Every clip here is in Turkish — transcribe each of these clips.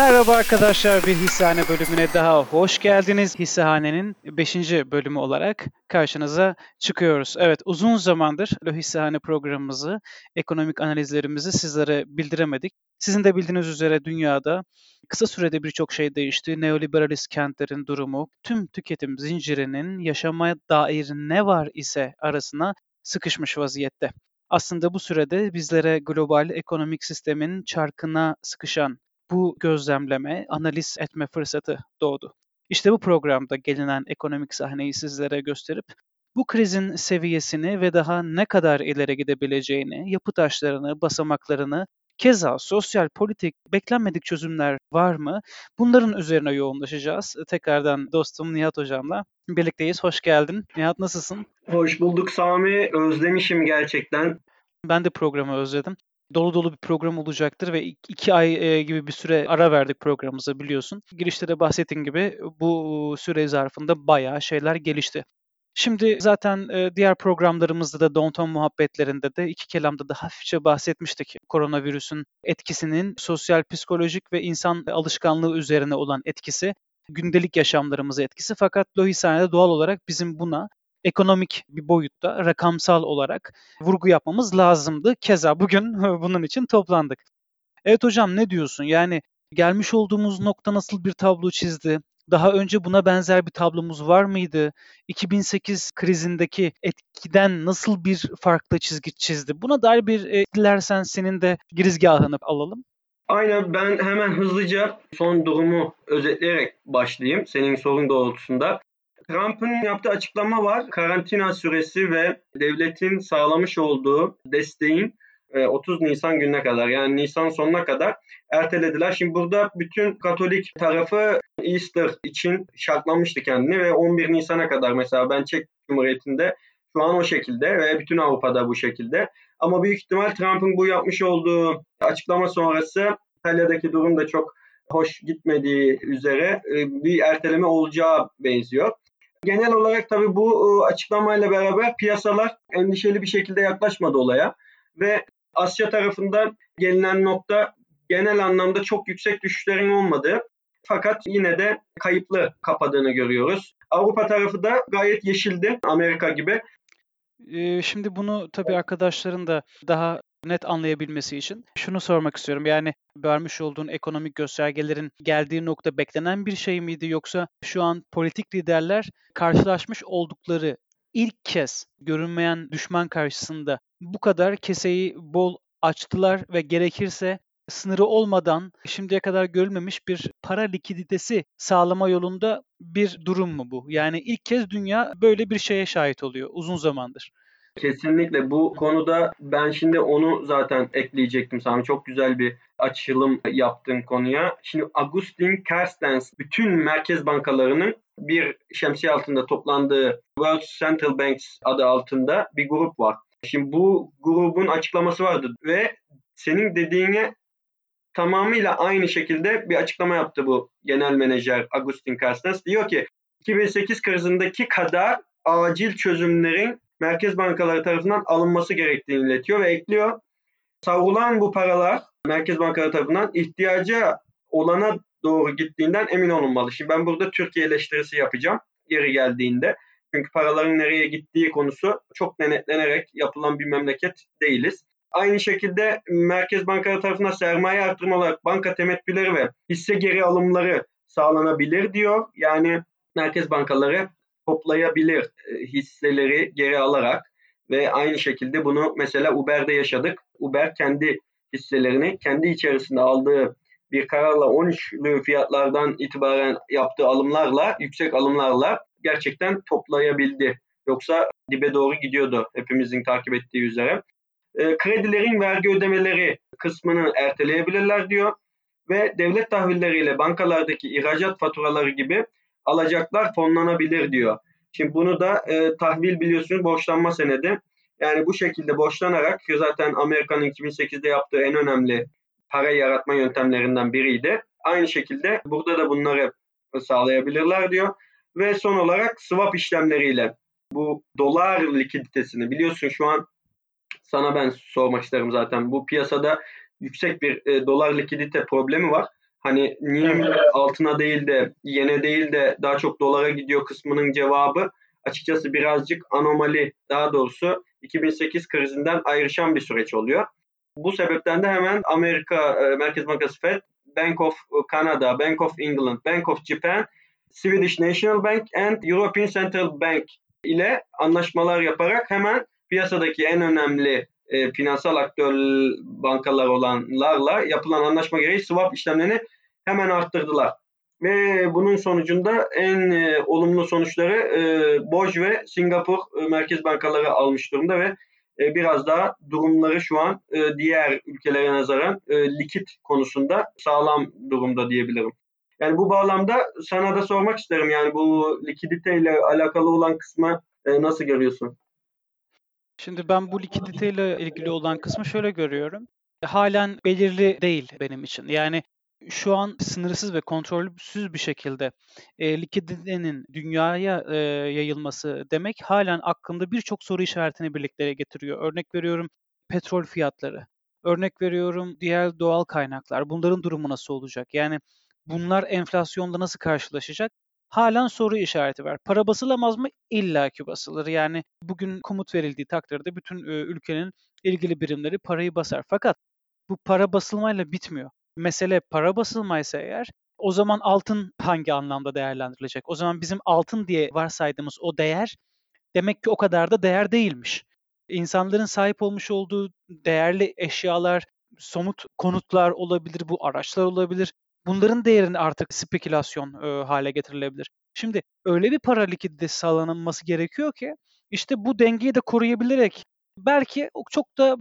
Merhaba arkadaşlar bir hissehane bölümüne daha hoş geldiniz. Hissehane'nin 5. bölümü olarak karşınıza çıkıyoruz. Evet uzun zamandır Lo Hissehane programımızı, ekonomik analizlerimizi sizlere bildiremedik. Sizin de bildiğiniz üzere dünyada kısa sürede birçok şey değişti. Neoliberalist kentlerin durumu, tüm tüketim zincirinin yaşamaya dair ne var ise arasına sıkışmış vaziyette. Aslında bu sürede bizlere global ekonomik sistemin çarkına sıkışan bu gözlemleme, analiz etme fırsatı doğdu. İşte bu programda gelinen ekonomik sahneyi sizlere gösterip bu krizin seviyesini ve daha ne kadar ileri gidebileceğini, yapı taşlarını, basamaklarını, keza sosyal politik beklenmedik çözümler var mı? Bunların üzerine yoğunlaşacağız. Tekrardan dostum Nihat Hocam'la birlikteyiz. Hoş geldin. Nihat nasılsın? Hoş bulduk Sami. Özlemişim gerçekten. Ben de programı özledim dolu dolu bir program olacaktır ve iki ay e, gibi bir süre ara verdik programımıza biliyorsun. Girişte de bahsettiğim gibi bu süre zarfında bayağı şeyler gelişti. Şimdi zaten e, diğer programlarımızda da Downtown muhabbetlerinde de iki kelamda da hafifçe bahsetmiştik. Koronavirüsün etkisinin sosyal, psikolojik ve insan alışkanlığı üzerine olan etkisi, gündelik yaşamlarımıza etkisi. Fakat Lohisane'de doğal olarak bizim buna ekonomik bir boyutta rakamsal olarak vurgu yapmamız lazımdı. Keza bugün bunun için toplandık. Evet hocam ne diyorsun? Yani gelmiş olduğumuz nokta nasıl bir tablo çizdi? Daha önce buna benzer bir tablomuz var mıydı? 2008 krizindeki etkiden nasıl bir farklı çizgi çizdi? Buna dair bir e, dilersen senin de girizgahını alalım. Aynen ben hemen hızlıca son durumu özetleyerek başlayayım senin sorun doğrultusunda. Trump'ın yaptığı açıklama var. Karantina süresi ve devletin sağlamış olduğu desteğin 30 e, Nisan gününe kadar yani Nisan sonuna kadar ertelediler. Şimdi burada bütün Katolik tarafı Easter için şartlamıştı kendini ve 11 Nisan'a kadar mesela ben Çek Cumhuriyeti'nde şu an o şekilde ve bütün Avrupa'da bu şekilde. Ama büyük ihtimal Trump'ın bu yapmış olduğu açıklama sonrası İtalya'daki durum da çok hoş gitmediği üzere e, bir erteleme olacağı benziyor. Genel olarak tabii bu e, açıklamayla beraber piyasalar endişeli bir şekilde yaklaşmadı olaya ve Asya tarafında gelinen nokta genel anlamda çok yüksek düşüşlerin olmadığı fakat yine de kayıplı kapadığını görüyoruz. Avrupa tarafı da gayet yeşildi Amerika gibi. Şimdi bunu tabii arkadaşların da daha net anlayabilmesi için şunu sormak istiyorum. Yani vermiş olduğun ekonomik göstergelerin geldiği nokta beklenen bir şey miydi yoksa şu an politik liderler karşılaşmış oldukları ilk kez görünmeyen düşman karşısında bu kadar keseyi bol açtılar ve gerekirse sınırı olmadan şimdiye kadar görülmemiş bir para likiditesi sağlama yolunda bir durum mu bu? Yani ilk kez dünya böyle bir şeye şahit oluyor uzun zamandır. Kesinlikle bu konuda ben şimdi onu zaten ekleyecektim Sami. Çok güzel bir açılım yaptın konuya. Şimdi Agustin Carstens bütün merkez bankalarının bir şemsiye altında toplandığı World Central Banks adı altında bir grup var. Şimdi bu grubun açıklaması vardı ve senin dediğine tamamıyla aynı şekilde bir açıklama yaptı bu genel menajer Agustin Carstens. Diyor ki 2008 krizindeki kadar acil çözümlerin merkez bankaları tarafından alınması gerektiğini iletiyor ve ekliyor. Savrulan bu paralar merkez bankaları tarafından ihtiyaca olana doğru gittiğinden emin olunmalı. Şimdi ben burada Türkiye eleştirisi yapacağım yeri geldiğinde. Çünkü paraların nereye gittiği konusu çok denetlenerek yapılan bir memleket değiliz. Aynı şekilde Merkez Bankaları tarafından sermaye artırma olarak banka temettüleri ve hisse geri alımları sağlanabilir diyor. Yani merkez bankaları toplayabilir e, hisseleri geri alarak ve aynı şekilde bunu mesela Uber'de yaşadık. Uber kendi hisselerini kendi içerisinde aldığı bir kararla 13'lü fiyatlardan itibaren yaptığı alımlarla, yüksek alımlarla gerçekten toplayabildi. Yoksa dibe doğru gidiyordu hepimizin takip ettiği üzere. E, kredilerin vergi ödemeleri kısmını erteleyebilirler diyor ve devlet tahvilleriyle bankalardaki ihracat faturaları gibi alacaklar fonlanabilir diyor. Şimdi bunu da e, tahvil biliyorsunuz borçlanma senedi. Yani bu şekilde borçlanarak zaten Amerika'nın 2008'de yaptığı en önemli para yaratma yöntemlerinden biriydi. Aynı şekilde burada da bunları sağlayabilirler diyor. Ve son olarak swap işlemleriyle bu dolar likiditesini biliyorsun şu an sana ben sormak isterim zaten. Bu piyasada yüksek bir e, dolar likidite problemi var. Hani niye altına değil de yene değil de daha çok dolara gidiyor kısmının cevabı açıkçası birazcık anomali daha doğrusu 2008 krizinden ayrışan bir süreç oluyor. Bu sebepten de hemen Amerika e, Merkez Bankası Fed, Bank of Canada, Bank of England, Bank of Japan, Swedish National Bank and European Central Bank ile anlaşmalar yaparak hemen piyasadaki en önemli e, finansal aktör bankalar olanlarla yapılan anlaşma gereği swap işlemlerini hemen arttırdılar. Ve bunun sonucunda en e, olumlu sonuçları e, BOJ ve Singapur e, merkez bankaları almış durumda ve e, biraz daha durumları şu an e, diğer ülkelere nazaran e, likit konusunda sağlam durumda diyebilirim. Yani bu bağlamda sana da sormak isterim yani bu likidite ile alakalı olan kısmı e, nasıl görüyorsun? Şimdi ben bu likiditeyle ilgili olan kısmı şöyle görüyorum. Halen belirli değil benim için. Yani şu an sınırsız ve kontrolsüz bir şekilde e, likiditenin dünyaya e, yayılması demek halen aklımda birçok soru işaretini birlikte getiriyor. Örnek veriyorum petrol fiyatları, örnek veriyorum diğer doğal kaynaklar. Bunların durumu nasıl olacak? Yani bunlar enflasyonda nasıl karşılaşacak? Halen soru işareti var. Para basılamaz mı? İlla ki basılır. Yani bugün komut verildiği takdirde bütün e, ülkenin ilgili birimleri parayı basar. Fakat bu para basılmayla bitmiyor. Mesele para basılmaysa eğer o zaman altın hangi anlamda değerlendirilecek? O zaman bizim altın diye varsaydığımız o değer demek ki o kadar da değer değilmiş. İnsanların sahip olmuş olduğu değerli eşyalar, somut konutlar olabilir, bu araçlar olabilir. Bunların değerini artık spekülasyon e, hale getirilebilir. Şimdi öyle bir para likiditesi sağlanması gerekiyor ki işte bu dengeyi de koruyabilerek belki çok da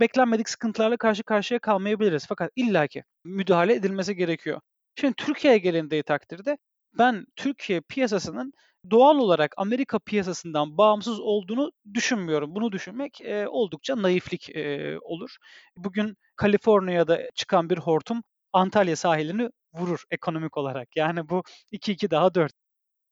beklenmedik sıkıntılarla karşı karşıya kalmayabiliriz. Fakat illaki müdahale edilmesi gerekiyor. Şimdi Türkiye'ye gelindiği takdirde ben Türkiye piyasasının doğal olarak Amerika piyasasından bağımsız olduğunu düşünmüyorum. Bunu düşünmek e, oldukça naiflik e, olur. Bugün Kaliforniya'da çıkan bir hortum Antalya sahilini vurur ekonomik olarak. Yani bu 2-2 daha 4.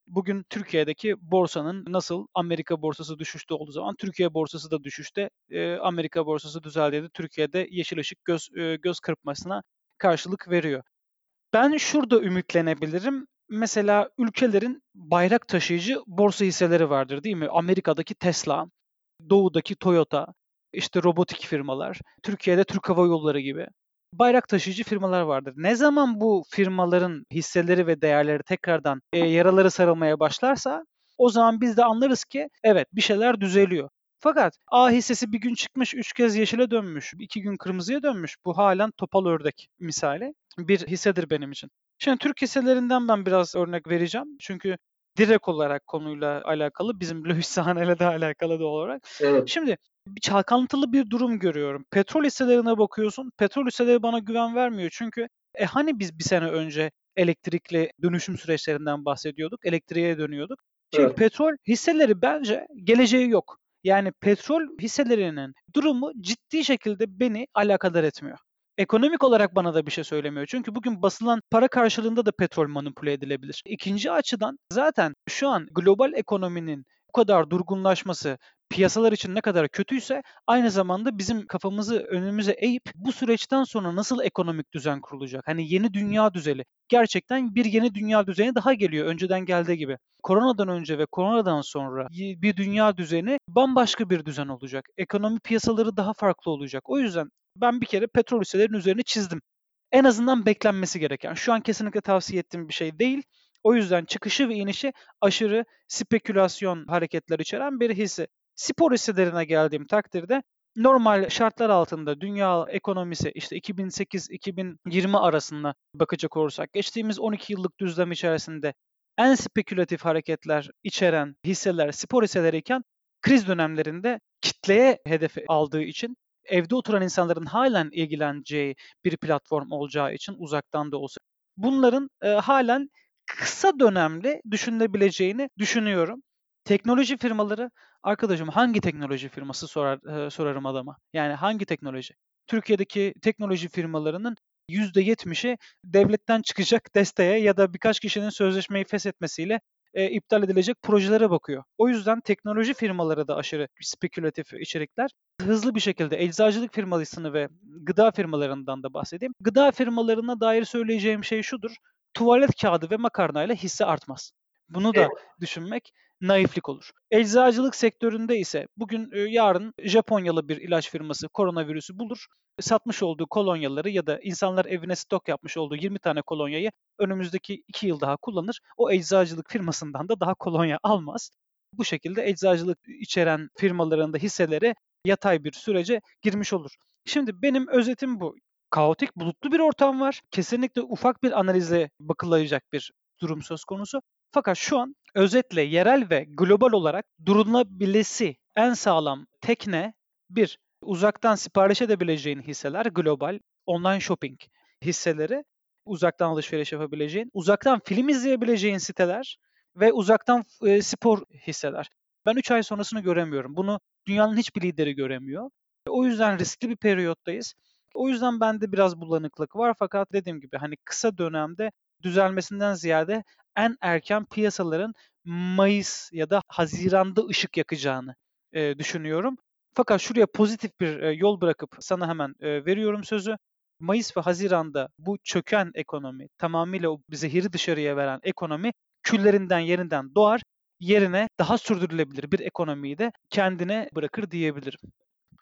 Bugün Türkiye'deki borsanın nasıl Amerika borsası düşüşte olduğu zaman Türkiye borsası da düşüşte, e, Amerika borsası düzeldiğinde Türkiye'de yeşil ışık göz e, göz kırpmasına karşılık veriyor. Ben şurada ümitlenebilirim. Mesela ülkelerin bayrak taşıyıcı borsa hisseleri vardır değil mi? Amerika'daki Tesla, Doğu'daki Toyota, işte robotik firmalar, Türkiye'de Türk Hava Yolları gibi bayrak taşıyıcı firmalar vardır. Ne zaman bu firmaların hisseleri ve değerleri tekrardan e, yaraları sarılmaya başlarsa o zaman biz de anlarız ki evet bir şeyler düzeliyor. Fakat A hissesi bir gün çıkmış, üç kez yeşile dönmüş, iki gün kırmızıya dönmüş. Bu halen topal ördek misali bir hissedir benim için. Şimdi Türk hisselerinden ben biraz örnek vereceğim. Çünkü direkt olarak konuyla alakalı, bizim Sahane'yle de alakalı da olarak. Evet. Şimdi çalkantılı bir durum görüyorum. Petrol hisselerine bakıyorsun. Petrol hisseleri bana güven vermiyor. Çünkü e hani biz bir sene önce elektrikli dönüşüm süreçlerinden bahsediyorduk. Elektriğe dönüyorduk. Şimdi evet. petrol hisseleri bence geleceği yok. Yani petrol hisselerinin durumu ciddi şekilde beni alakadar etmiyor. Ekonomik olarak bana da bir şey söylemiyor. Çünkü bugün basılan para karşılığında da petrol manipüle edilebilir. İkinci açıdan zaten şu an global ekonominin bu kadar durgunlaşması, piyasalar için ne kadar kötüyse aynı zamanda bizim kafamızı önümüze eğip bu süreçten sonra nasıl ekonomik düzen kurulacak? Hani yeni dünya düzeni. Gerçekten bir yeni dünya düzeni daha geliyor önceden geldiği gibi. Koronadan önce ve koronadan sonra bir dünya düzeni bambaşka bir düzen olacak. Ekonomi piyasaları daha farklı olacak. O yüzden ben bir kere petrol hisselerinin üzerine çizdim. En azından beklenmesi gereken. Şu an kesinlikle tavsiye ettiğim bir şey değil. O yüzden çıkışı ve inişi aşırı spekülasyon hareketler içeren bir hisse. Spor hisselerine geldiğim takdirde normal şartlar altında dünya ekonomisi işte 2008-2020 arasında bakacak olursak geçtiğimiz 12 yıllık düzlem içerisinde en spekülatif hareketler içeren hisseler spor hisseleriyken kriz dönemlerinde kitleye hedef aldığı için evde oturan insanların halen ilgileneceği bir platform olacağı için uzaktan da olsa bunların e, halen kısa dönemli düşünülebileceğini düşünüyorum. Teknoloji firmaları, arkadaşım hangi teknoloji firması sorar e, sorarım adama. Yani hangi teknoloji? Türkiye'deki teknoloji firmalarının %70'i devletten çıkacak desteğe ya da birkaç kişinin sözleşmeyi feshetmesiyle e, iptal edilecek projelere bakıyor. O yüzden teknoloji firmaları da aşırı spekülatif içerikler. Hızlı bir şekilde eczacılık firmasını ve gıda firmalarından da bahsedeyim. Gıda firmalarına dair söyleyeceğim şey şudur. Tuvalet kağıdı ve makarnayla hisse artmaz. Bunu da evet. düşünmek naiflik olur. Eczacılık sektöründe ise bugün yarın Japonyalı bir ilaç firması koronavirüsü bulur. Satmış olduğu kolonyaları ya da insanlar evine stok yapmış olduğu 20 tane kolonyayı önümüzdeki 2 yıl daha kullanır. O eczacılık firmasından da daha kolonya almaz. Bu şekilde eczacılık içeren firmaların da hisseleri yatay bir sürece girmiş olur. Şimdi benim özetim bu. Kaotik, bulutlu bir ortam var. Kesinlikle ufak bir analize bakılacak bir durum söz konusu. Fakat şu an özetle yerel ve global olarak durulabilesi en sağlam tekne bir uzaktan sipariş edebileceğin hisseler global online shopping hisseleri uzaktan alışveriş yapabileceğin, uzaktan film izleyebileceğin siteler ve uzaktan e, spor hisseler. Ben 3 ay sonrasını göremiyorum. Bunu dünyanın hiçbir lideri göremiyor. O yüzden riskli bir periyottayız. O yüzden bende biraz bulanıklık var fakat dediğim gibi hani kısa dönemde düzelmesinden ziyade en erken piyasaların Mayıs ya da Haziran'da ışık yakacağını e, düşünüyorum. Fakat şuraya pozitif bir e, yol bırakıp sana hemen e, veriyorum sözü. Mayıs ve Haziran'da bu çöken ekonomi, tamamıyla o zehiri dışarıya veren ekonomi küllerinden yerinden doğar, yerine daha sürdürülebilir bir ekonomiyi de kendine bırakır diyebilirim.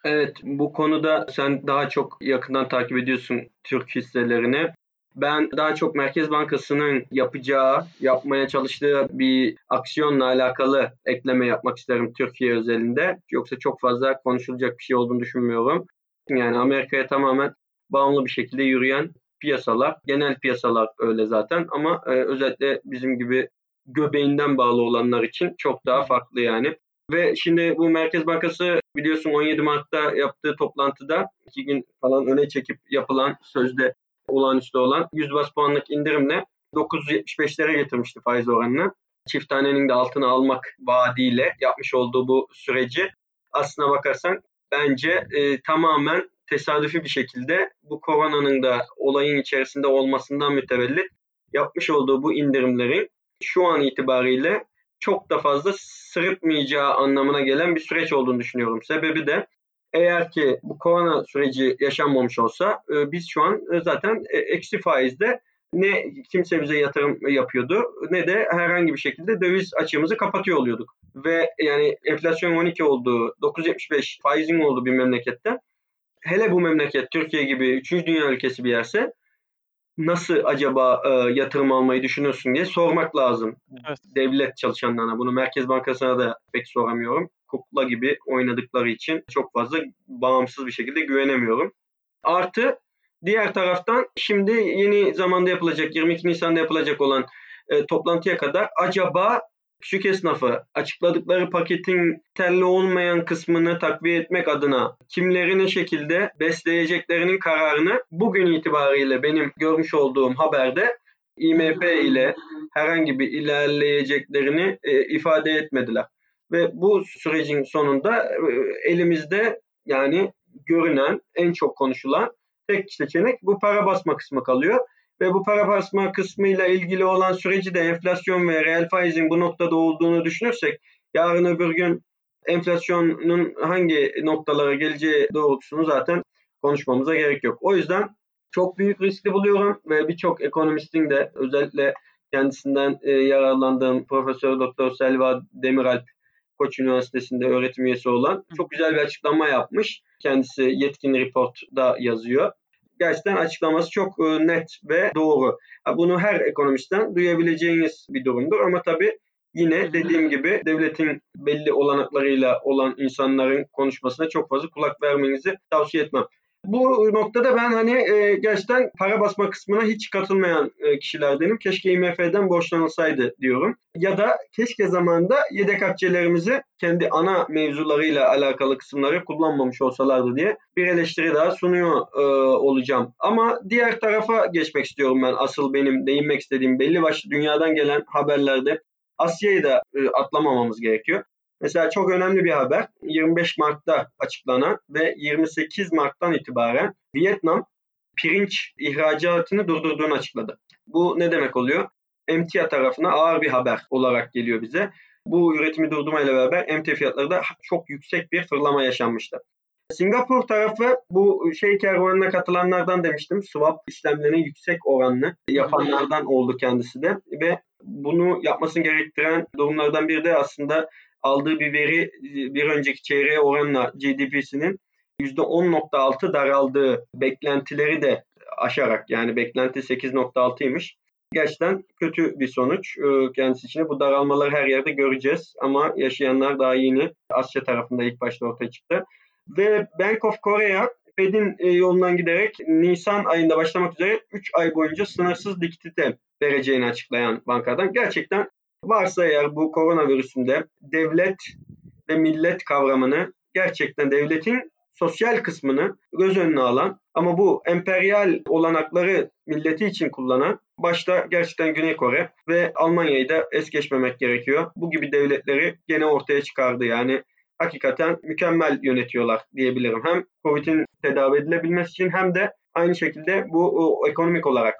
Evet, bu konuda sen daha çok yakından takip ediyorsun Türk hisselerini. Ben daha çok Merkez Bankası'nın yapacağı, yapmaya çalıştığı bir aksiyonla alakalı ekleme yapmak isterim Türkiye özelinde. Yoksa çok fazla konuşulacak bir şey olduğunu düşünmüyorum. Yani Amerika'ya tamamen bağımlı bir şekilde yürüyen piyasalar, genel piyasalar öyle zaten ama e, özellikle bizim gibi göbeğinden bağlı olanlar için çok daha farklı yani. Ve şimdi bu Merkez Bankası biliyorsun 17 Mart'ta yaptığı toplantıda iki gün falan öne çekip yapılan sözde olağanüstü olan 100 bas puanlık indirimle 975'lere getirmişti faiz oranını. Çift tanenin de altına almak vaadiyle yapmış olduğu bu süreci aslına bakarsan bence e, tamamen tesadüfi bir şekilde bu koronanın da olayın içerisinde olmasından mütevellit yapmış olduğu bu indirimlerin şu an itibariyle çok da fazla sırıtmayacağı anlamına gelen bir süreç olduğunu düşünüyorum. Sebebi de eğer ki bu korona süreci yaşanmamış olsa e, biz şu an e, zaten e, eksi faizde ne kimse bize yatırım yapıyordu ne de herhangi bir şekilde döviz açığımızı kapatıyor oluyorduk. Ve yani enflasyon 12 olduğu, 9.75 faizin olduğu bir memlekette hele bu memleket Türkiye gibi 3. dünya ülkesi bir yerse nasıl acaba e, yatırım almayı düşünüyorsun diye sormak lazım. Evet. Devlet çalışanlarına. Bunu Merkez Bankası'na da pek soramıyorum. Kukla gibi oynadıkları için çok fazla bağımsız bir şekilde güvenemiyorum. Artı diğer taraftan şimdi yeni zamanda yapılacak 22 Nisan'da yapılacak olan e, toplantıya kadar acaba küçük esnafı açıkladıkları paketin telli olmayan kısmını takviye etmek adına kimleri ne şekilde besleyeceklerinin kararını bugün itibariyle benim görmüş olduğum haberde IMF ile herhangi bir ilerleyeceklerini e, ifade etmediler. Ve bu sürecin sonunda e, elimizde yani görünen en çok konuşulan tek seçenek bu para basma kısmı kalıyor ve bu para basma kısmıyla ilgili olan süreci de enflasyon ve reel faizin bu noktada olduğunu düşünürsek yarın öbür gün enflasyonun hangi noktalara geleceği doğrultusunu zaten konuşmamıza gerek yok. O yüzden çok büyük riskli buluyorum ve birçok ekonomistin de özellikle kendisinden e, yararlandığım Profesör Doktor Selva Demiralp Koç Üniversitesi'nde öğretim üyesi olan çok güzel bir açıklama yapmış. Kendisi Yetkin Report'da yazıyor gerçekten açıklaması çok e, net ve doğru. Bunu her ekonomistten duyabileceğiniz bir durumdur ama tabii yine dediğim gibi devletin belli olanaklarıyla olan insanların konuşmasına çok fazla kulak vermenizi tavsiye etmem. Bu noktada ben hani e, gerçekten para basma kısmına hiç katılmayan e, kişilerdenim. Keşke IMF'den borçlanılsaydı diyorum. Ya da keşke zamanda yedek akçelerimizi kendi ana mevzularıyla alakalı kısımları kullanmamış olsalardı diye bir eleştiri daha sunuyor e, olacağım. Ama diğer tarafa geçmek istiyorum ben. Asıl benim değinmek istediğim belli başlı dünyadan gelen haberlerde Asya'yı da e, atlamamamız gerekiyor. Mesela çok önemli bir haber 25 Mart'ta açıklanan ve 28 Mart'tan itibaren Vietnam pirinç ihracatını durdurduğunu açıkladı. Bu ne demek oluyor? emtia tarafına ağır bir haber olarak geliyor bize. Bu üretimi durdurmayla beraber emtia fiyatları da çok yüksek bir fırlama yaşanmıştı. Singapur tarafı bu şey kervanına katılanlardan demiştim. Swap işlemlerinin yüksek oranlı yapanlardan oldu kendisi de ve bunu yapmasını gerektiren durumlardan biri de aslında aldığı bir veri bir önceki çeyreğe oranla GDP'sinin %10.6 daraldığı beklentileri de aşarak yani beklenti 8.6'ymış. Gerçekten kötü bir sonuç e, kendisi için. Bu daralmaları her yerde göreceğiz ama yaşayanlar daha yeni Asya tarafında ilk başta ortaya çıktı. Ve Bank of Korea Fed'in e, yolundan giderek Nisan ayında başlamak üzere 3 ay boyunca sınırsız likidite vereceğini açıklayan bankadan. Gerçekten varsa eğer bu koronavirüsünde devlet ve millet kavramını gerçekten devletin sosyal kısmını göz önüne alan ama bu emperyal olanakları milleti için kullanan başta gerçekten Güney Kore ve Almanya'yı da es geçmemek gerekiyor. Bu gibi devletleri gene ortaya çıkardı. Yani hakikaten mükemmel yönetiyorlar diyebilirim. Hem Covid'in tedavi edilebilmesi için hem de aynı şekilde bu o, ekonomik olarak.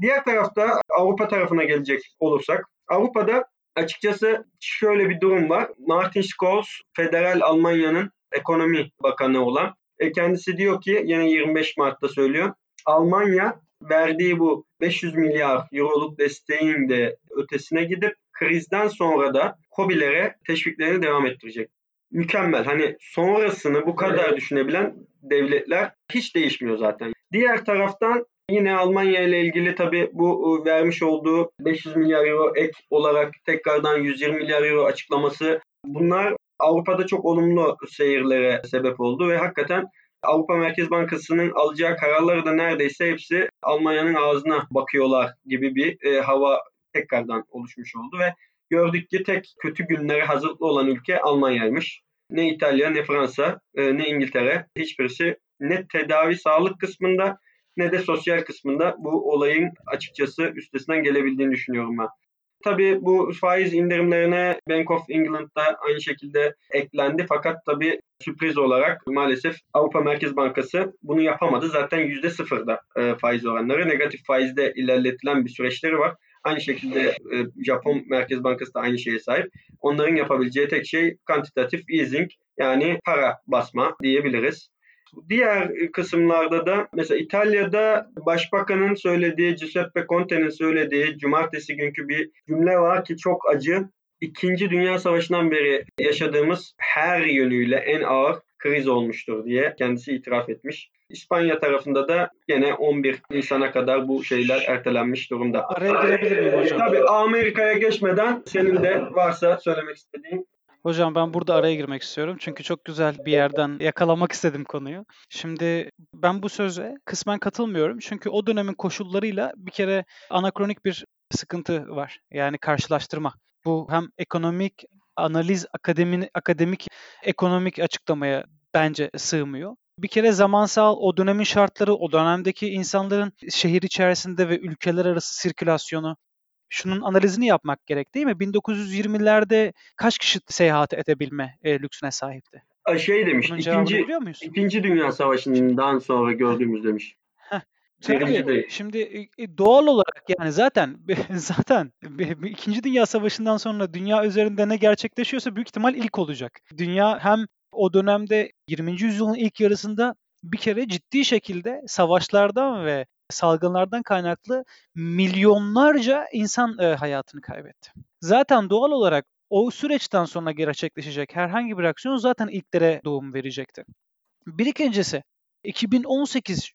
Diğer tarafta Avrupa tarafına gelecek olursak Avrupa'da açıkçası şöyle bir durum var. Martin Schulz, Federal Almanya'nın ekonomi bakanı olan. E, kendisi diyor ki yine 25 Mart'ta söylüyor. Almanya verdiği bu 500 milyar euroluk desteğin de ötesine gidip krizden sonra da hobilere teşviklerini devam ettirecek. Mükemmel. Hani sonrasını bu kadar düşünebilen devletler hiç değişmiyor zaten. Diğer taraftan Yine Almanya ile ilgili tabii bu vermiş olduğu 500 milyar euro ek olarak tekrardan 120 milyar euro açıklaması bunlar Avrupa'da çok olumlu seyirlere sebep oldu ve hakikaten Avrupa Merkez Bankası'nın alacağı kararları da neredeyse hepsi Almanya'nın ağzına bakıyorlar gibi bir e, hava tekrardan oluşmuş oldu ve gördük ki tek kötü günlere hazırlıklı olan ülke Almanya'ymış. Ne İtalya ne Fransa e, ne İngiltere hiçbirisi ne tedavi sağlık kısmında ne de sosyal kısmında bu olayın açıkçası üstesinden gelebildiğini düşünüyorum ben. Tabii bu faiz indirimlerine Bank of England da aynı şekilde eklendi. Fakat tabii sürpriz olarak maalesef Avrupa Merkez Bankası bunu yapamadı. Zaten %0'da e, faiz oranları. Negatif faizde ilerletilen bir süreçleri var. Aynı şekilde e, Japon Merkez Bankası da aynı şeye sahip. Onların yapabileceği tek şey kantitatif easing yani para basma diyebiliriz. Diğer kısımlarda da mesela İtalya'da başbakanın söylediği, Giuseppe Conte'nin söylediği cumartesi günkü bir cümle var ki çok acı. İkinci Dünya Savaşı'ndan beri yaşadığımız her yönüyle en ağır kriz olmuştur diye kendisi itiraf etmiş. İspanya tarafında da yine 11 Nisan'a kadar bu şeyler ertelenmiş durumda. Araya girebilir miyim hocam? Tabii Amerika'ya geçmeden senin de varsa söylemek istediğin Hocam ben burada araya girmek istiyorum. Çünkü çok güzel bir yerden yakalamak istedim konuyu. Şimdi ben bu söze kısmen katılmıyorum. Çünkü o dönemin koşullarıyla bir kere anakronik bir sıkıntı var. Yani karşılaştırma. Bu hem ekonomik analiz akademik, akademik ekonomik açıklamaya bence sığmıyor. Bir kere zamansal o dönemin şartları, o dönemdeki insanların şehir içerisinde ve ülkeler arası sirkülasyonu, şunun analizini yapmak gerek değil mi? 1920'lerde kaç kişi seyahat edebilme e, lüksüne sahipti? Şey demiş, ikinci, ikinci Dünya Savaşı'ndan sonra gördüğümüz demiş. Tabii, şimdi e, e, doğal olarak yani zaten zaten ikinci Dünya Savaşı'ndan sonra dünya üzerinde ne gerçekleşiyorsa büyük ihtimal ilk olacak. Dünya hem o dönemde 20. yüzyılın ilk yarısında bir kere ciddi şekilde savaşlardan ve salgınlardan kaynaklı milyonlarca insan e, hayatını kaybetti. Zaten doğal olarak o süreçten sonra gerçekleşecek herhangi bir aksiyon zaten ilklere doğum verecekti. Bir ikincisi 2018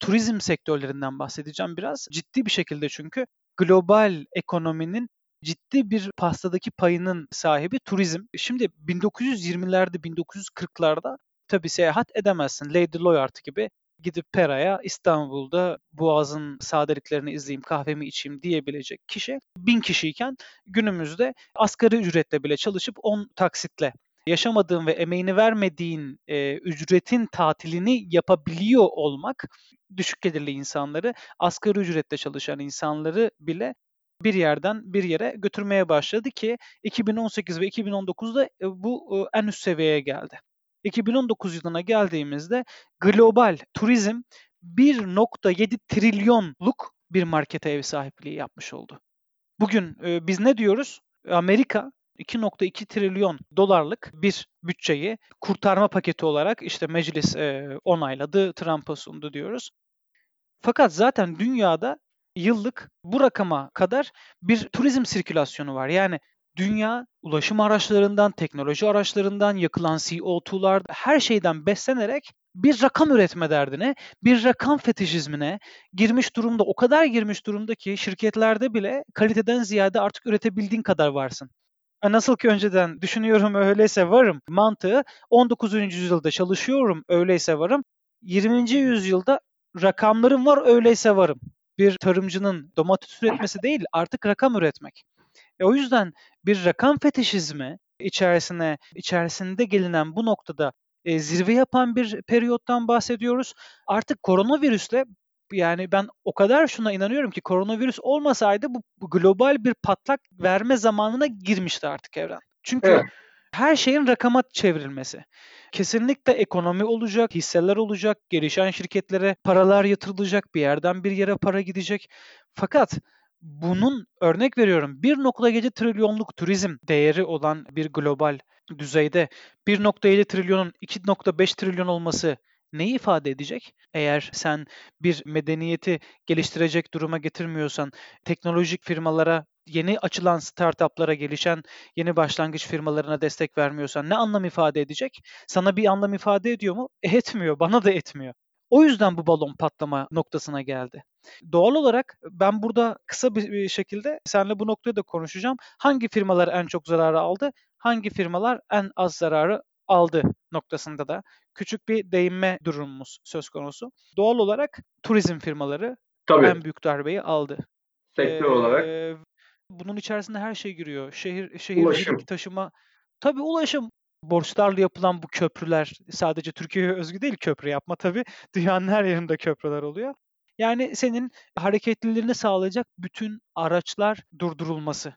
turizm sektörlerinden bahsedeceğim biraz. Ciddi bir şekilde çünkü global ekonominin ciddi bir pastadaki payının sahibi turizm. Şimdi 1920'lerde, 1940'larda tabii seyahat edemezsin. Lady Lloyd gibi gidip Pera'ya İstanbul'da Boğaz'ın sadeliklerini izleyeyim, kahvemi içeyim diyebilecek kişi bin kişiyken günümüzde asgari ücretle bile çalışıp 10 taksitle yaşamadığın ve emeğini vermediğin e, ücretin tatilini yapabiliyor olmak düşük gelirli insanları, asgari ücretle çalışan insanları bile bir yerden bir yere götürmeye başladı ki 2018 ve 2019'da e, bu e, en üst seviyeye geldi. 2019 yılına geldiğimizde global turizm 1.7 trilyonluk bir markete ev sahipliği yapmış oldu. Bugün e, biz ne diyoruz? Amerika 2.2 trilyon dolarlık bir bütçeyi kurtarma paketi olarak işte meclis e, onayladı, Trump'a sundu diyoruz. Fakat zaten dünyada yıllık bu rakama kadar bir turizm sirkülasyonu var. Yani dünya ulaşım araçlarından, teknoloji araçlarından, yakılan CO2'lar her şeyden beslenerek bir rakam üretme derdine, bir rakam fetişizmine girmiş durumda. O kadar girmiş durumda ki şirketlerde bile kaliteden ziyade artık üretebildiğin kadar varsın. Nasıl ki önceden düşünüyorum öyleyse varım mantığı 19. yüzyılda çalışıyorum öyleyse varım. 20. yüzyılda rakamlarım var öyleyse varım. Bir tarımcının domates üretmesi değil artık rakam üretmek. E o yüzden bir rakam fetişizmi içerisine içerisinde gelinen bu noktada e, zirve yapan bir periyottan bahsediyoruz. Artık koronavirüsle yani ben o kadar şuna inanıyorum ki koronavirüs olmasaydı bu, bu global bir patlak verme zamanına girmişti artık evren. Çünkü evet. her şeyin rakama çevrilmesi. Kesinlikle ekonomi olacak, hisseler olacak, gelişen şirketlere paralar yatırılacak, bir yerden bir yere para gidecek. Fakat bunun örnek veriyorum 1.7 trilyonluk turizm değeri olan bir global düzeyde 1.7 trilyonun 2.5 trilyon olması neyi ifade edecek? Eğer sen bir medeniyeti geliştirecek duruma getirmiyorsan, teknolojik firmalara, yeni açılan startuplara, gelişen yeni başlangıç firmalarına destek vermiyorsan ne anlam ifade edecek? Sana bir anlam ifade ediyor mu? E, etmiyor, bana da etmiyor. O yüzden bu balon patlama noktasına geldi. Doğal olarak ben burada kısa bir şekilde seninle bu noktaya da konuşacağım. Hangi firmalar en çok zararı aldı? Hangi firmalar en az zararı aldı noktasında da küçük bir değinme durumumuz söz konusu. Doğal olarak turizm firmaları Tabii. en büyük darbeyi aldı. Sektör ee, olarak. Bunun içerisinde her şey giriyor. Şehir şehir taşıma. Tabii ulaşım borçlarla yapılan bu köprüler sadece Türkiye'ye özgü değil köprü yapma tabii. Dünyanın her yerinde köprüler oluyor. Yani senin hareketliliğini sağlayacak bütün araçlar durdurulması.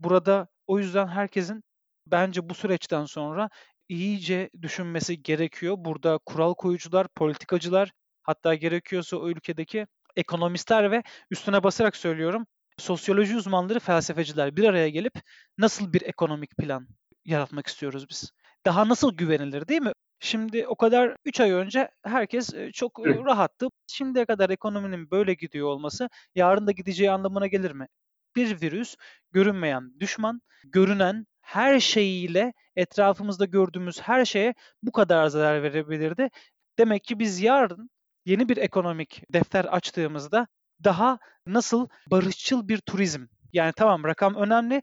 Burada o yüzden herkesin bence bu süreçten sonra iyice düşünmesi gerekiyor. Burada kural koyucular, politikacılar, hatta gerekiyorsa o ülkedeki ekonomistler ve üstüne basarak söylüyorum, sosyoloji uzmanları, felsefeciler bir araya gelip nasıl bir ekonomik plan yaratmak istiyoruz biz? Daha nasıl güvenilir değil mi? Şimdi o kadar 3 ay önce herkes çok rahattı. Şimdiye kadar ekonominin böyle gidiyor olması yarın da gideceği anlamına gelir mi? Bir virüs, görünmeyen düşman, görünen her şeyiyle etrafımızda gördüğümüz her şeye bu kadar zarar verebilirdi. Demek ki biz yarın yeni bir ekonomik defter açtığımızda daha nasıl barışçıl bir turizm yani tamam rakam önemli.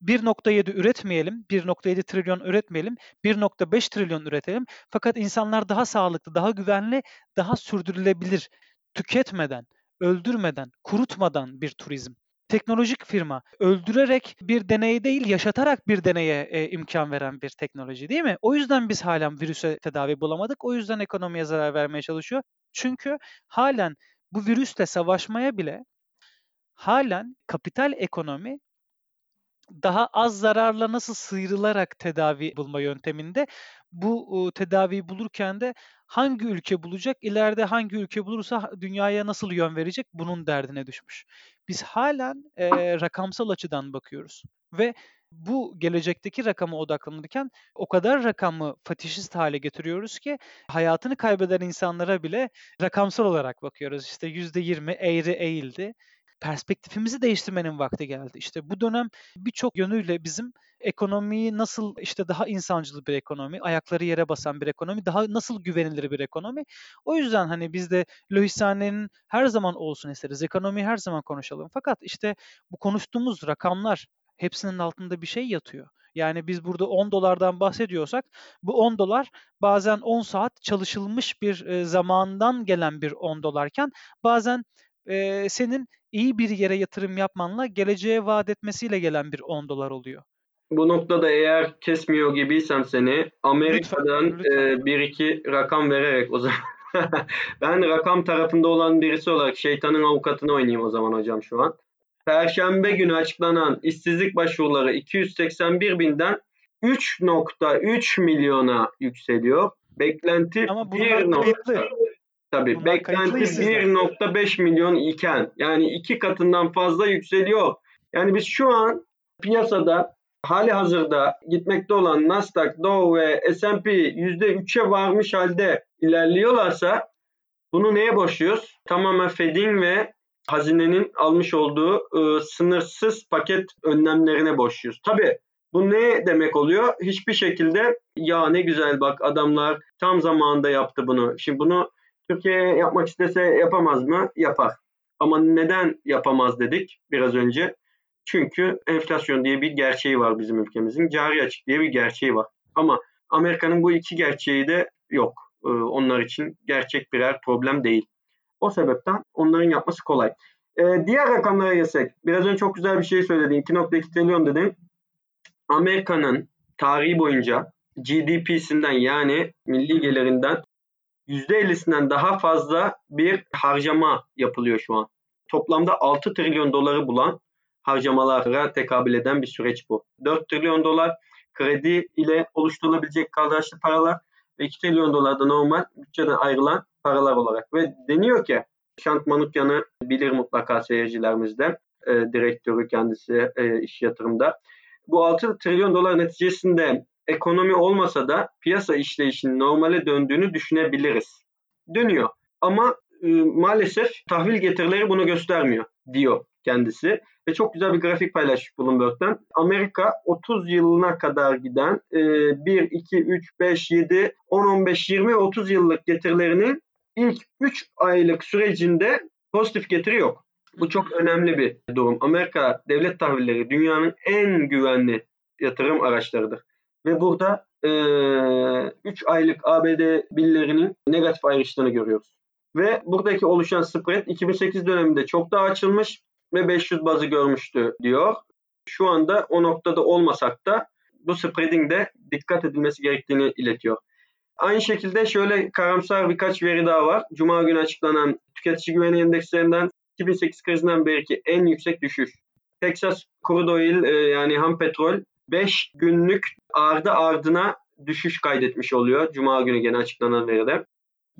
1.7 üretmeyelim, 1.7 trilyon üretmeyelim, 1.5 trilyon üretelim. Fakat insanlar daha sağlıklı, daha güvenli, daha sürdürülebilir, tüketmeden, öldürmeden, kurutmadan bir turizm teknolojik firma öldürerek bir deney değil yaşatarak bir deneye e, imkan veren bir teknoloji değil mi? O yüzden biz halen virüse tedavi bulamadık. O yüzden ekonomiye zarar vermeye çalışıyor. Çünkü halen bu virüsle savaşmaya bile halen kapital ekonomi daha az zararla nasıl sıyrılarak tedavi bulma yönteminde bu tedaviyi bulurken de hangi ülke bulacak, ileride hangi ülke bulursa dünyaya nasıl yön verecek bunun derdine düşmüş. Biz halen e, rakamsal açıdan bakıyoruz ve bu gelecekteki rakama odaklanırken o kadar rakamı fatişist hale getiriyoruz ki hayatını kaybeden insanlara bile rakamsal olarak bakıyoruz. İşte %20 eğri eğildi perspektifimizi değiştirmenin vakti geldi. İşte bu dönem birçok yönüyle bizim ekonomiyi nasıl işte daha insancıl bir ekonomi, ayakları yere basan bir ekonomi, daha nasıl güvenilir bir ekonomi. O yüzden hani biz de Lohisane'nin her zaman olsun isteriz. Ekonomiyi her zaman konuşalım. Fakat işte bu konuştuğumuz rakamlar hepsinin altında bir şey yatıyor. Yani biz burada 10 dolardan bahsediyorsak bu 10 dolar bazen 10 saat çalışılmış bir zamandan gelen bir 10 dolarken bazen senin iyi bir yere yatırım yapmanla geleceğe vaat etmesiyle gelen bir 10 dolar oluyor. Bu noktada eğer kesmiyor gibiysem seni Amerika'dan lütfen, lütfen. E, bir iki rakam vererek o zaman ben rakam tarafında olan birisi olarak şeytanın avukatını oynayayım o zaman hocam şu an. Perşembe günü açıklanan işsizlik başvuruları 281 binden 3.3 milyona yükseliyor. Beklenti Ama bunlar kayıtlı. Tabii Bunlar beklenti kayıtlıyız sizde. 1.5 milyon iken yani iki katından fazla yükseliyor. Yani biz şu an piyasada hali hazırda gitmekte olan Nasdaq, Dow ve S&P %3'e varmış halde ilerliyorlarsa bunu neye borçluyuz? Tamamen Fed'in ve hazinenin almış olduğu e, sınırsız paket önlemlerine borçluyuz. Tabii bu ne demek oluyor? Hiçbir şekilde ya ne güzel bak adamlar tam zamanında yaptı bunu. Şimdi bunu Türkiye yapmak istese yapamaz mı? Yapar. Ama neden yapamaz dedik biraz önce? Çünkü enflasyon diye bir gerçeği var bizim ülkemizin. Cari açık diye bir gerçeği var. Ama Amerika'nın bu iki gerçeği de yok. Ee, onlar için gerçek birer problem değil. O sebepten onların yapması kolay. Ee, diğer rakamlara gelsek. Biraz önce çok güzel bir şey söyledin. 2.2 trilyon dedin. Amerika'nın tarihi boyunca GDP'sinden yani milli gelirinden %50'sinden daha fazla bir harcama yapılıyor şu an. Toplamda 6 trilyon doları bulan harcamalara tekabül eden bir süreç bu. 4 trilyon dolar kredi ile oluşturulabilecek kaldıraçlı paralar ve 2 trilyon dolar da normal bütçeden ayrılan paralar olarak. Ve deniyor ki Şant Manukyan'ı bilir mutlaka seyircilerimizde, e, direktörü kendisi e, iş yatırımda. Bu 6 trilyon dolar neticesinde ekonomi olmasa da piyasa işleyişinin normale döndüğünü düşünebiliriz. Dönüyor ama e, maalesef tahvil getirileri bunu göstermiyor diyor kendisi. Ve çok güzel bir grafik paylaşmış Bloomberg'den. Amerika 30 yılına kadar giden e, 1, 2, 3, 5, 7, 10, 15, 20 30 yıllık getirilerinin ilk 3 aylık sürecinde pozitif getiri yok. Bu çok önemli bir durum. Amerika devlet tahvilleri dünyanın en güvenli yatırım araçlarıdır. Ve burada 3 e, aylık ABD billerinin negatif ayrıştığını görüyoruz. Ve buradaki oluşan spread 2008 döneminde çok daha açılmış ve 500 bazı görmüştü diyor. Şu anda o noktada olmasak da bu spreading dikkat edilmesi gerektiğini iletiyor. Aynı şekilde şöyle karamsar birkaç veri daha var. Cuma günü açıklanan tüketici güveni endekslerinden 2008 krizinden beri en yüksek düşüş. Texas crude oil yani ham petrol 5 günlük ardı ardına düşüş kaydetmiş oluyor. Cuma günü gene açıklanan veride.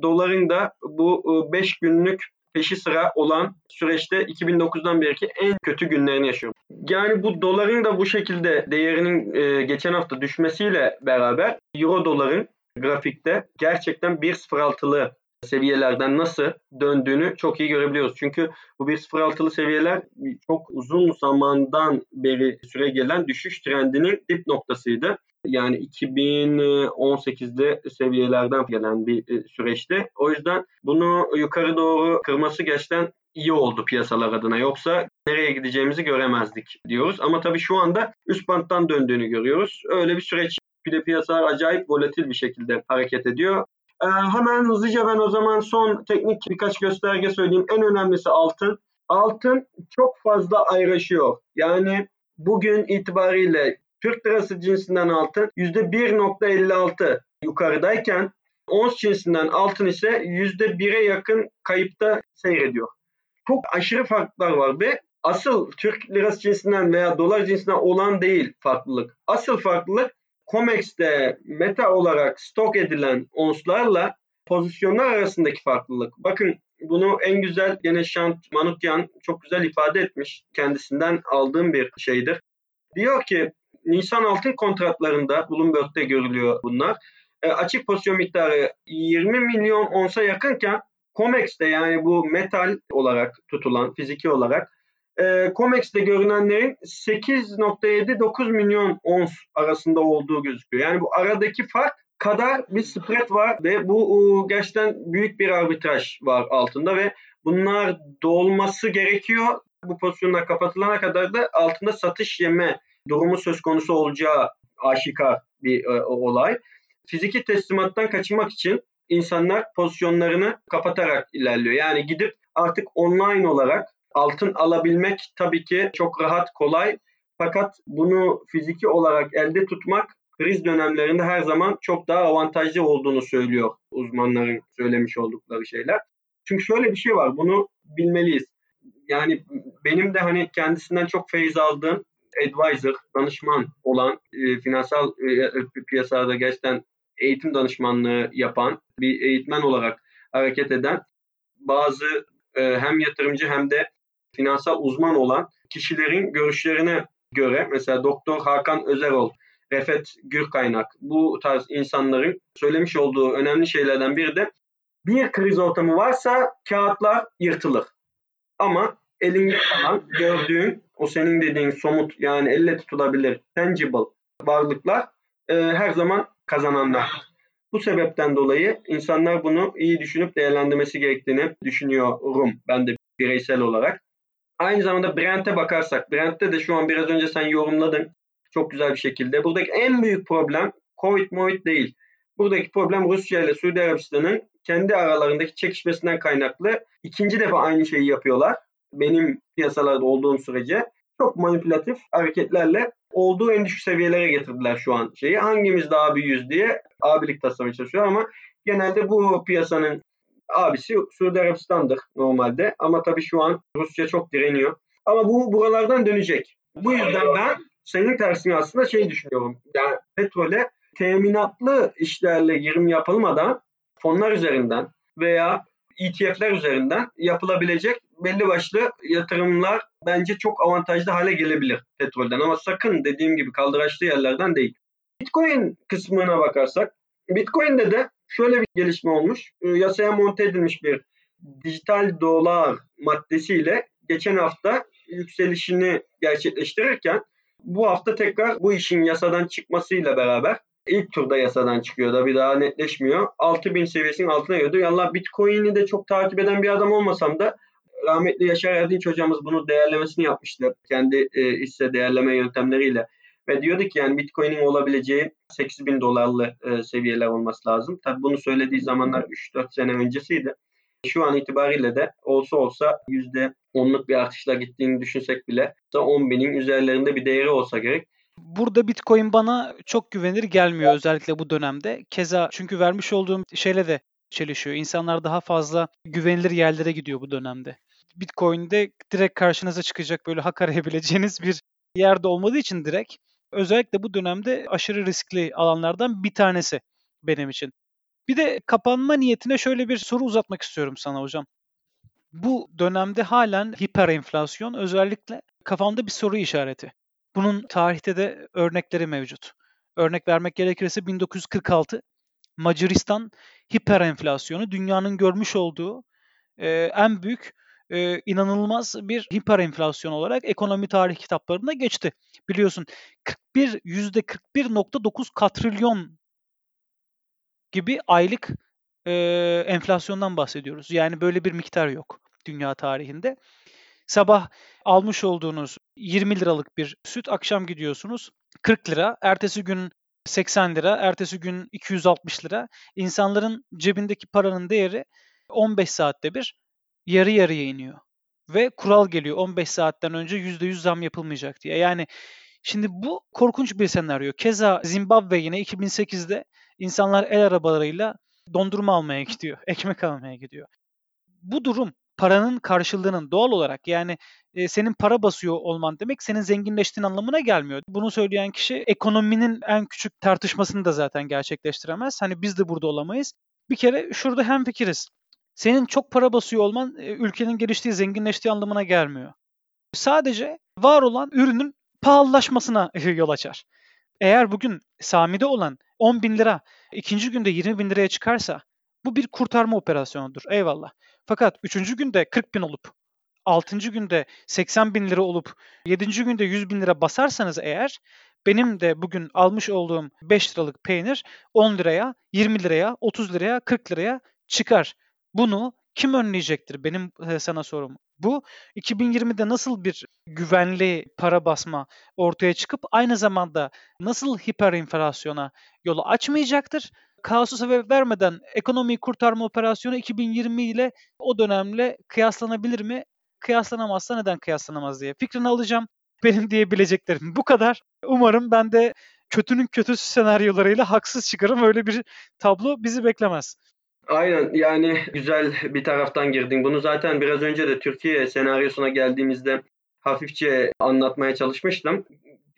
Doların da bu 5 e, günlük peşi sıra olan süreçte 2009'dan beri en kötü günlerini yaşıyor. Yani bu doların da bu şekilde değerinin e, geçen hafta düşmesiyle beraber euro doların grafikte gerçekten 1.06'lı seviyelerden nasıl döndüğünü çok iyi görebiliyoruz. Çünkü bu 1.06'lı seviyeler çok uzun zamandan beri süre gelen düşüş trendinin dip noktasıydı. Yani 2018'de seviyelerden gelen bir e, süreçti. O yüzden bunu yukarı doğru kırması gerçekten iyi oldu piyasalar adına. Yoksa nereye gideceğimizi göremezdik diyoruz. Ama tabii şu anda üst banttan döndüğünü görüyoruz. Öyle bir süreç bir de piyasalar acayip volatil bir şekilde hareket ediyor. Ee, hemen hızlıca ben o zaman son teknik birkaç gösterge söyleyeyim. En önemlisi altın. Altın çok fazla ayrışıyor. Yani bugün itibariyle Türk lirası cinsinden altın %1.56 yukarıdayken ons cinsinden altın ise %1'e yakın kayıpta seyrediyor. Çok aşırı farklar var ve asıl Türk lirası cinsinden veya dolar cinsinden olan değil farklılık. Asıl farklılık COMEX'te meta olarak stok edilen onslarla pozisyonlar arasındaki farklılık. Bakın bunu en güzel gene Şant Manukyan çok güzel ifade etmiş. Kendisinden aldığım bir şeydir. Diyor ki Nisan altın kontratlarında Bloomberg'de görülüyor bunlar. E, açık pozisyon miktarı 20 milyon onsa yakınken COMEX'te yani bu metal olarak tutulan fiziki olarak e, COMEX'te görünenlerin 8.7-9 milyon ons arasında olduğu gözüküyor. Yani bu aradaki fark kadar bir spread var ve bu gerçekten büyük bir arbitraj var altında ve bunlar dolması gerekiyor. Bu pozisyonlar kapatılana kadar da altında satış yeme durumu söz konusu olacağı aşikar bir e, olay. Fiziki teslimattan kaçınmak için insanlar pozisyonlarını kapatarak ilerliyor. Yani gidip artık online olarak altın alabilmek tabii ki çok rahat, kolay. Fakat bunu fiziki olarak elde tutmak kriz dönemlerinde her zaman çok daha avantajlı olduğunu söylüyor uzmanların söylemiş oldukları şeyler. Çünkü şöyle bir şey var, bunu bilmeliyiz. Yani benim de hani kendisinden çok feyiz aldığım advisor, danışman olan, e, finansal e, piyasalarda gerçekten eğitim danışmanlığı yapan bir eğitmen olarak hareket eden bazı e, hem yatırımcı hem de finansal uzman olan kişilerin görüşlerine göre mesela Doktor Hakan Özerol, Refet Gürkaynak bu tarz insanların söylemiş olduğu önemli şeylerden biri de bir kriz ortamı varsa kağıtlar yırtılır. Ama elinde kalan gördüğün o senin dediğin somut yani elle tutulabilir tangible varlıklar e, her zaman kazananlar. Bu sebepten dolayı insanlar bunu iyi düşünüp değerlendirmesi gerektiğini düşünüyorum ben de bireysel olarak. Aynı zamanda Brent'e bakarsak, Brent'te de şu an biraz önce sen yorumladın çok güzel bir şekilde. Buradaki en büyük problem Covid Covid değil. Buradaki problem Rusya ile Suudi Arabistan'ın kendi aralarındaki çekişmesinden kaynaklı ikinci defa aynı şeyi yapıyorlar. Benim piyasalarda olduğum sürece çok manipülatif hareketlerle olduğu en düşük seviyelere getirdiler şu an şeyi. Hangimiz daha büyüğüz diye abilik taslamaya çalışıyor ama genelde bu piyasanın abisi Suudi Arabistan'dır normalde. Ama tabii şu an Rusya çok direniyor. Ama bu buralardan dönecek. Bu yüzden ben senin tersine aslında şey düşünüyorum. Yani petrole teminatlı işlerle girim yapılmadan fonlar üzerinden veya ETF'ler üzerinden yapılabilecek belli başlı yatırımlar bence çok avantajlı hale gelebilir petrolden. Ama sakın dediğim gibi kaldıraçlı yerlerden değil. Bitcoin kısmına bakarsak Bitcoin'de de şöyle bir gelişme olmuş. Ee, yasaya monte edilmiş bir dijital dolar maddesiyle geçen hafta yükselişini gerçekleştirirken bu hafta tekrar bu işin yasadan çıkmasıyla beraber ilk turda yasadan çıkıyor da bir daha netleşmiyor. 6000 seviyesinin altına geliyor. Allah Bitcoin'i de çok takip eden bir adam olmasam da rahmetli Yaşar Erdinç hocamız bunu değerlemesini yapmıştı. Kendi e, hisse değerleme yöntemleriyle. Ve diyordu ki yani Bitcoin'in olabileceği 8 bin dolarlı e, seviyeler olması lazım. Tabi bunu söylediği zamanlar 3-4 sene öncesiydi. Şu an itibariyle de olsa olsa %10'luk bir artışla gittiğini düşünsek bile 10 binin üzerlerinde bir değeri olsa gerek. Burada Bitcoin bana çok güvenilir gelmiyor özellikle bu dönemde. Keza çünkü vermiş olduğum şeyle de çelişiyor. İnsanlar daha fazla güvenilir yerlere gidiyor bu dönemde. Bitcoin'de direkt karşınıza çıkacak böyle hak arayabileceğiniz bir yerde olmadığı için direkt özellikle bu dönemde aşırı riskli alanlardan bir tanesi benim için. Bir de kapanma niyetine şöyle bir soru uzatmak istiyorum sana hocam. Bu dönemde halen hiper enflasyon özellikle kafamda bir soru işareti. Bunun tarihte de örnekleri mevcut. Örnek vermek gerekirse 1946 Macaristan hiper enflasyonu dünyanın görmüş olduğu e, en büyük e, inanılmaz bir hiper enflasyon olarak ekonomi tarih kitaplarında geçti. Biliyorsun 41 %41.9 katrilyon gibi aylık e, enflasyondan bahsediyoruz. Yani böyle bir miktar yok dünya tarihinde. Sabah almış olduğunuz 20 liralık bir süt akşam gidiyorsunuz 40 lira, ertesi gün 80 lira, ertesi gün 260 lira. İnsanların cebindeki paranın değeri 15 saatte bir yarı yarıya iniyor. Ve kural geliyor 15 saatten önce %100 zam yapılmayacak diye. Yani şimdi bu korkunç bir senaryo. Keza Zimbabwe yine 2008'de insanlar el arabalarıyla dondurma almaya gidiyor, ekmek almaya gidiyor. Bu durum paranın karşılığının doğal olarak yani e, senin para basıyor olman demek senin zenginleştiğin anlamına gelmiyor. Bunu söyleyen kişi ekonominin en küçük tartışmasını da zaten gerçekleştiremez. Hani biz de burada olamayız. Bir kere şurada hem fikiriz. Senin çok para basıyor olman e, ülkenin geliştiği, zenginleştiği anlamına gelmiyor. Sadece var olan ürünün pahalılaşmasına yol açar. Eğer bugün Sami'de olan 10 bin lira ikinci günde 20 bin liraya çıkarsa bu bir kurtarma operasyonudur. Eyvallah. Fakat üçüncü günde 40 bin olup 6. günde 80 bin lira olup 7. günde 100 bin lira basarsanız eğer benim de bugün almış olduğum 5 liralık peynir 10 liraya, 20 liraya, 30 liraya, 40 liraya çıkar. Bunu kim önleyecektir? Benim sana sorum bu. 2020'de nasıl bir güvenli para basma ortaya çıkıp aynı zamanda nasıl hiperinflasyona yolu açmayacaktır? Kaosu sebep vermeden ekonomiyi kurtarma operasyonu 2020 ile o dönemle kıyaslanabilir mi? Kıyaslanamazsa neden kıyaslanamaz diye fikrini alacağım. Benim diyebileceklerim bu kadar. Umarım ben de kötünün kötüsü senaryolarıyla haksız çıkarım. Öyle bir tablo bizi beklemez. Aynen yani güzel bir taraftan girdin. Bunu zaten biraz önce de Türkiye senaryosuna geldiğimizde hafifçe anlatmaya çalışmıştım.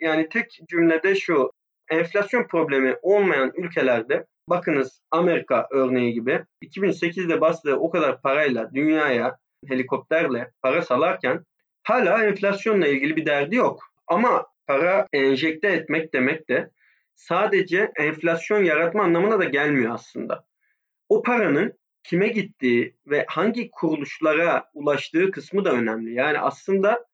Yani tek cümlede şu enflasyon problemi olmayan ülkelerde bakınız Amerika örneği gibi 2008'de bastığı o kadar parayla dünyaya helikopterle para salarken hala enflasyonla ilgili bir derdi yok. Ama para enjekte etmek demek de sadece enflasyon yaratma anlamına da gelmiyor aslında. O paranın kime gittiği ve hangi kuruluşlara ulaştığı kısmı da önemli. Yani aslında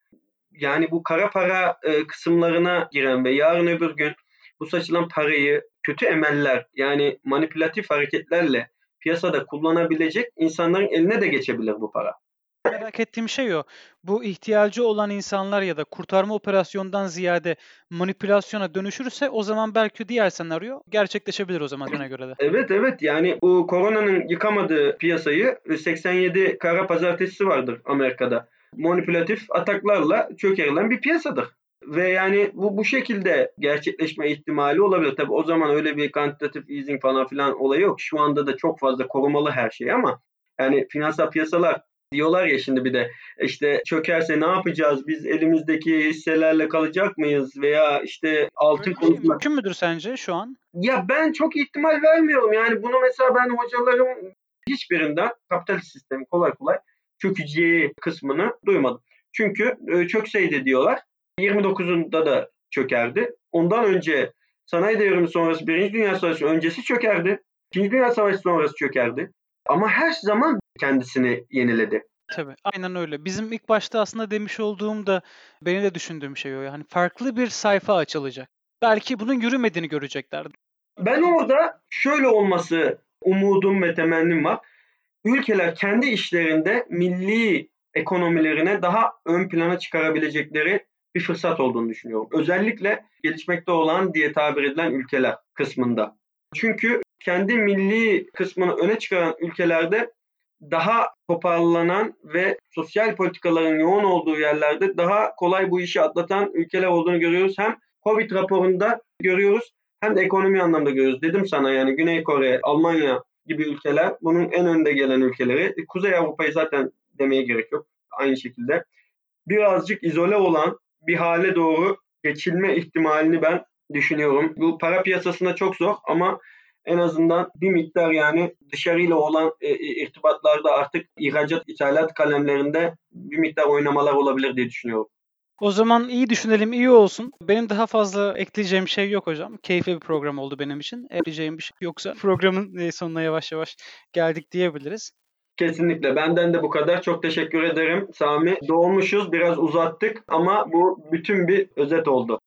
yani bu kara para e, kısımlarına giren ve yarın öbür gün bu saçılan parayı kötü emeller yani manipülatif hareketlerle piyasada kullanabilecek insanların eline de geçebilir bu para. Merak ettiğim şey o. Bu ihtiyacı olan insanlar ya da kurtarma operasyondan ziyade manipülasyona dönüşürse o zaman belki diğer senaryo gerçekleşebilir o zaman bana göre de. Evet evet yani bu koronanın yıkamadığı piyasayı 87 kara pazartesi vardır Amerika'da. Manipülatif ataklarla çökerilen bir piyasadır. Ve yani bu bu şekilde gerçekleşme ihtimali olabilir. Tabi o zaman öyle bir quantitative easing falan filan olayı yok. Şu anda da çok fazla korumalı her şey ama yani finansal piyasalar diyorlar ya şimdi bir de işte çökerse ne yapacağız? Biz elimizdeki hisselerle kalacak mıyız? Veya işte altın şey konusunda... Mümkün müdür sence şu an? Ya ben çok ihtimal vermiyorum. Yani bunu mesela ben hocalarım hiçbirinden kapitalist sistemi kolay kolay çökeceği kısmını duymadım. Çünkü e, çökseydi diyorlar 29'unda da çökerdi. Ondan önce sanayi devrimi sonrası Birinci Dünya Savaşı öncesi çökerdi. İkinci Dünya Savaşı sonrası çökerdi. Ama her zaman kendisini yeniledi. Tabii aynen öyle. Bizim ilk başta aslında demiş olduğum da beni de düşündüğüm şey o. Yani farklı bir sayfa açılacak. Belki bunun yürümediğini görecekler. Ben orada şöyle olması umudum ve temennim var. Ülkeler kendi işlerinde milli ekonomilerine daha ön plana çıkarabilecekleri bir fırsat olduğunu düşünüyorum. Özellikle gelişmekte olan diye tabir edilen ülkeler kısmında. Çünkü kendi milli kısmını öne çıkaran ülkelerde daha toparlanan ve sosyal politikaların yoğun olduğu yerlerde daha kolay bu işi atlatan ülkeler olduğunu görüyoruz. Hem Covid raporunda görüyoruz hem de ekonomi anlamda görüyoruz. Dedim sana yani Güney Kore, Almanya gibi ülkeler bunun en önde gelen ülkeleri. Kuzey Avrupa'yı zaten demeye gerek yok. Aynı şekilde birazcık izole olan bir hale doğru geçilme ihtimalini ben düşünüyorum. Bu para piyasasında çok zor ama en azından bir miktar yani dışarıyla olan e, e, irtibatlarda artık ihracat ithalat kalemlerinde bir miktar oynamalar olabilir diye düşünüyorum. O zaman iyi düşünelim, iyi olsun. Benim daha fazla ekleyeceğim şey yok hocam. Keyifli bir program oldu benim için. Ekleyeceğim bir şey yoksa programın e, sonuna yavaş yavaş geldik diyebiliriz. Kesinlikle. Benden de bu kadar. Çok teşekkür ederim Sami. Doğmuşuz, biraz uzattık ama bu bütün bir özet oldu.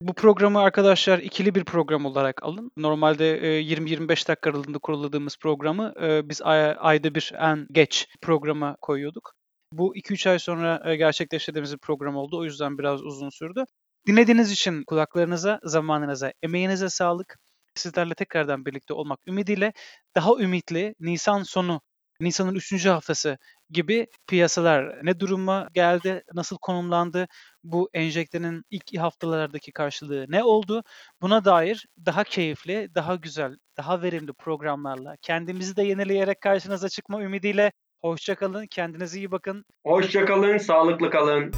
Bu programı arkadaşlar ikili bir program olarak alın. Normalde 20-25 dakika aralığında kuruladığımız programı biz ayda bir en geç programa koyuyorduk. Bu 2-3 ay sonra gerçekleştirdiğimiz bir program oldu. O yüzden biraz uzun sürdü. Dinlediğiniz için kulaklarınıza, zamanınıza, emeğinize sağlık. Sizlerle tekrardan birlikte olmak ümidiyle daha ümitli Nisan sonu Nisan'ın 3. haftası gibi piyasalar ne duruma geldi, nasıl konumlandı, bu enjektenin ilk haftalardaki karşılığı ne oldu? Buna dair daha keyifli, daha güzel, daha verimli programlarla kendimizi de yenileyerek karşınıza çıkma ümidiyle hoşçakalın, kendinize iyi bakın. Hoşçakalın, sağlıklı kalın.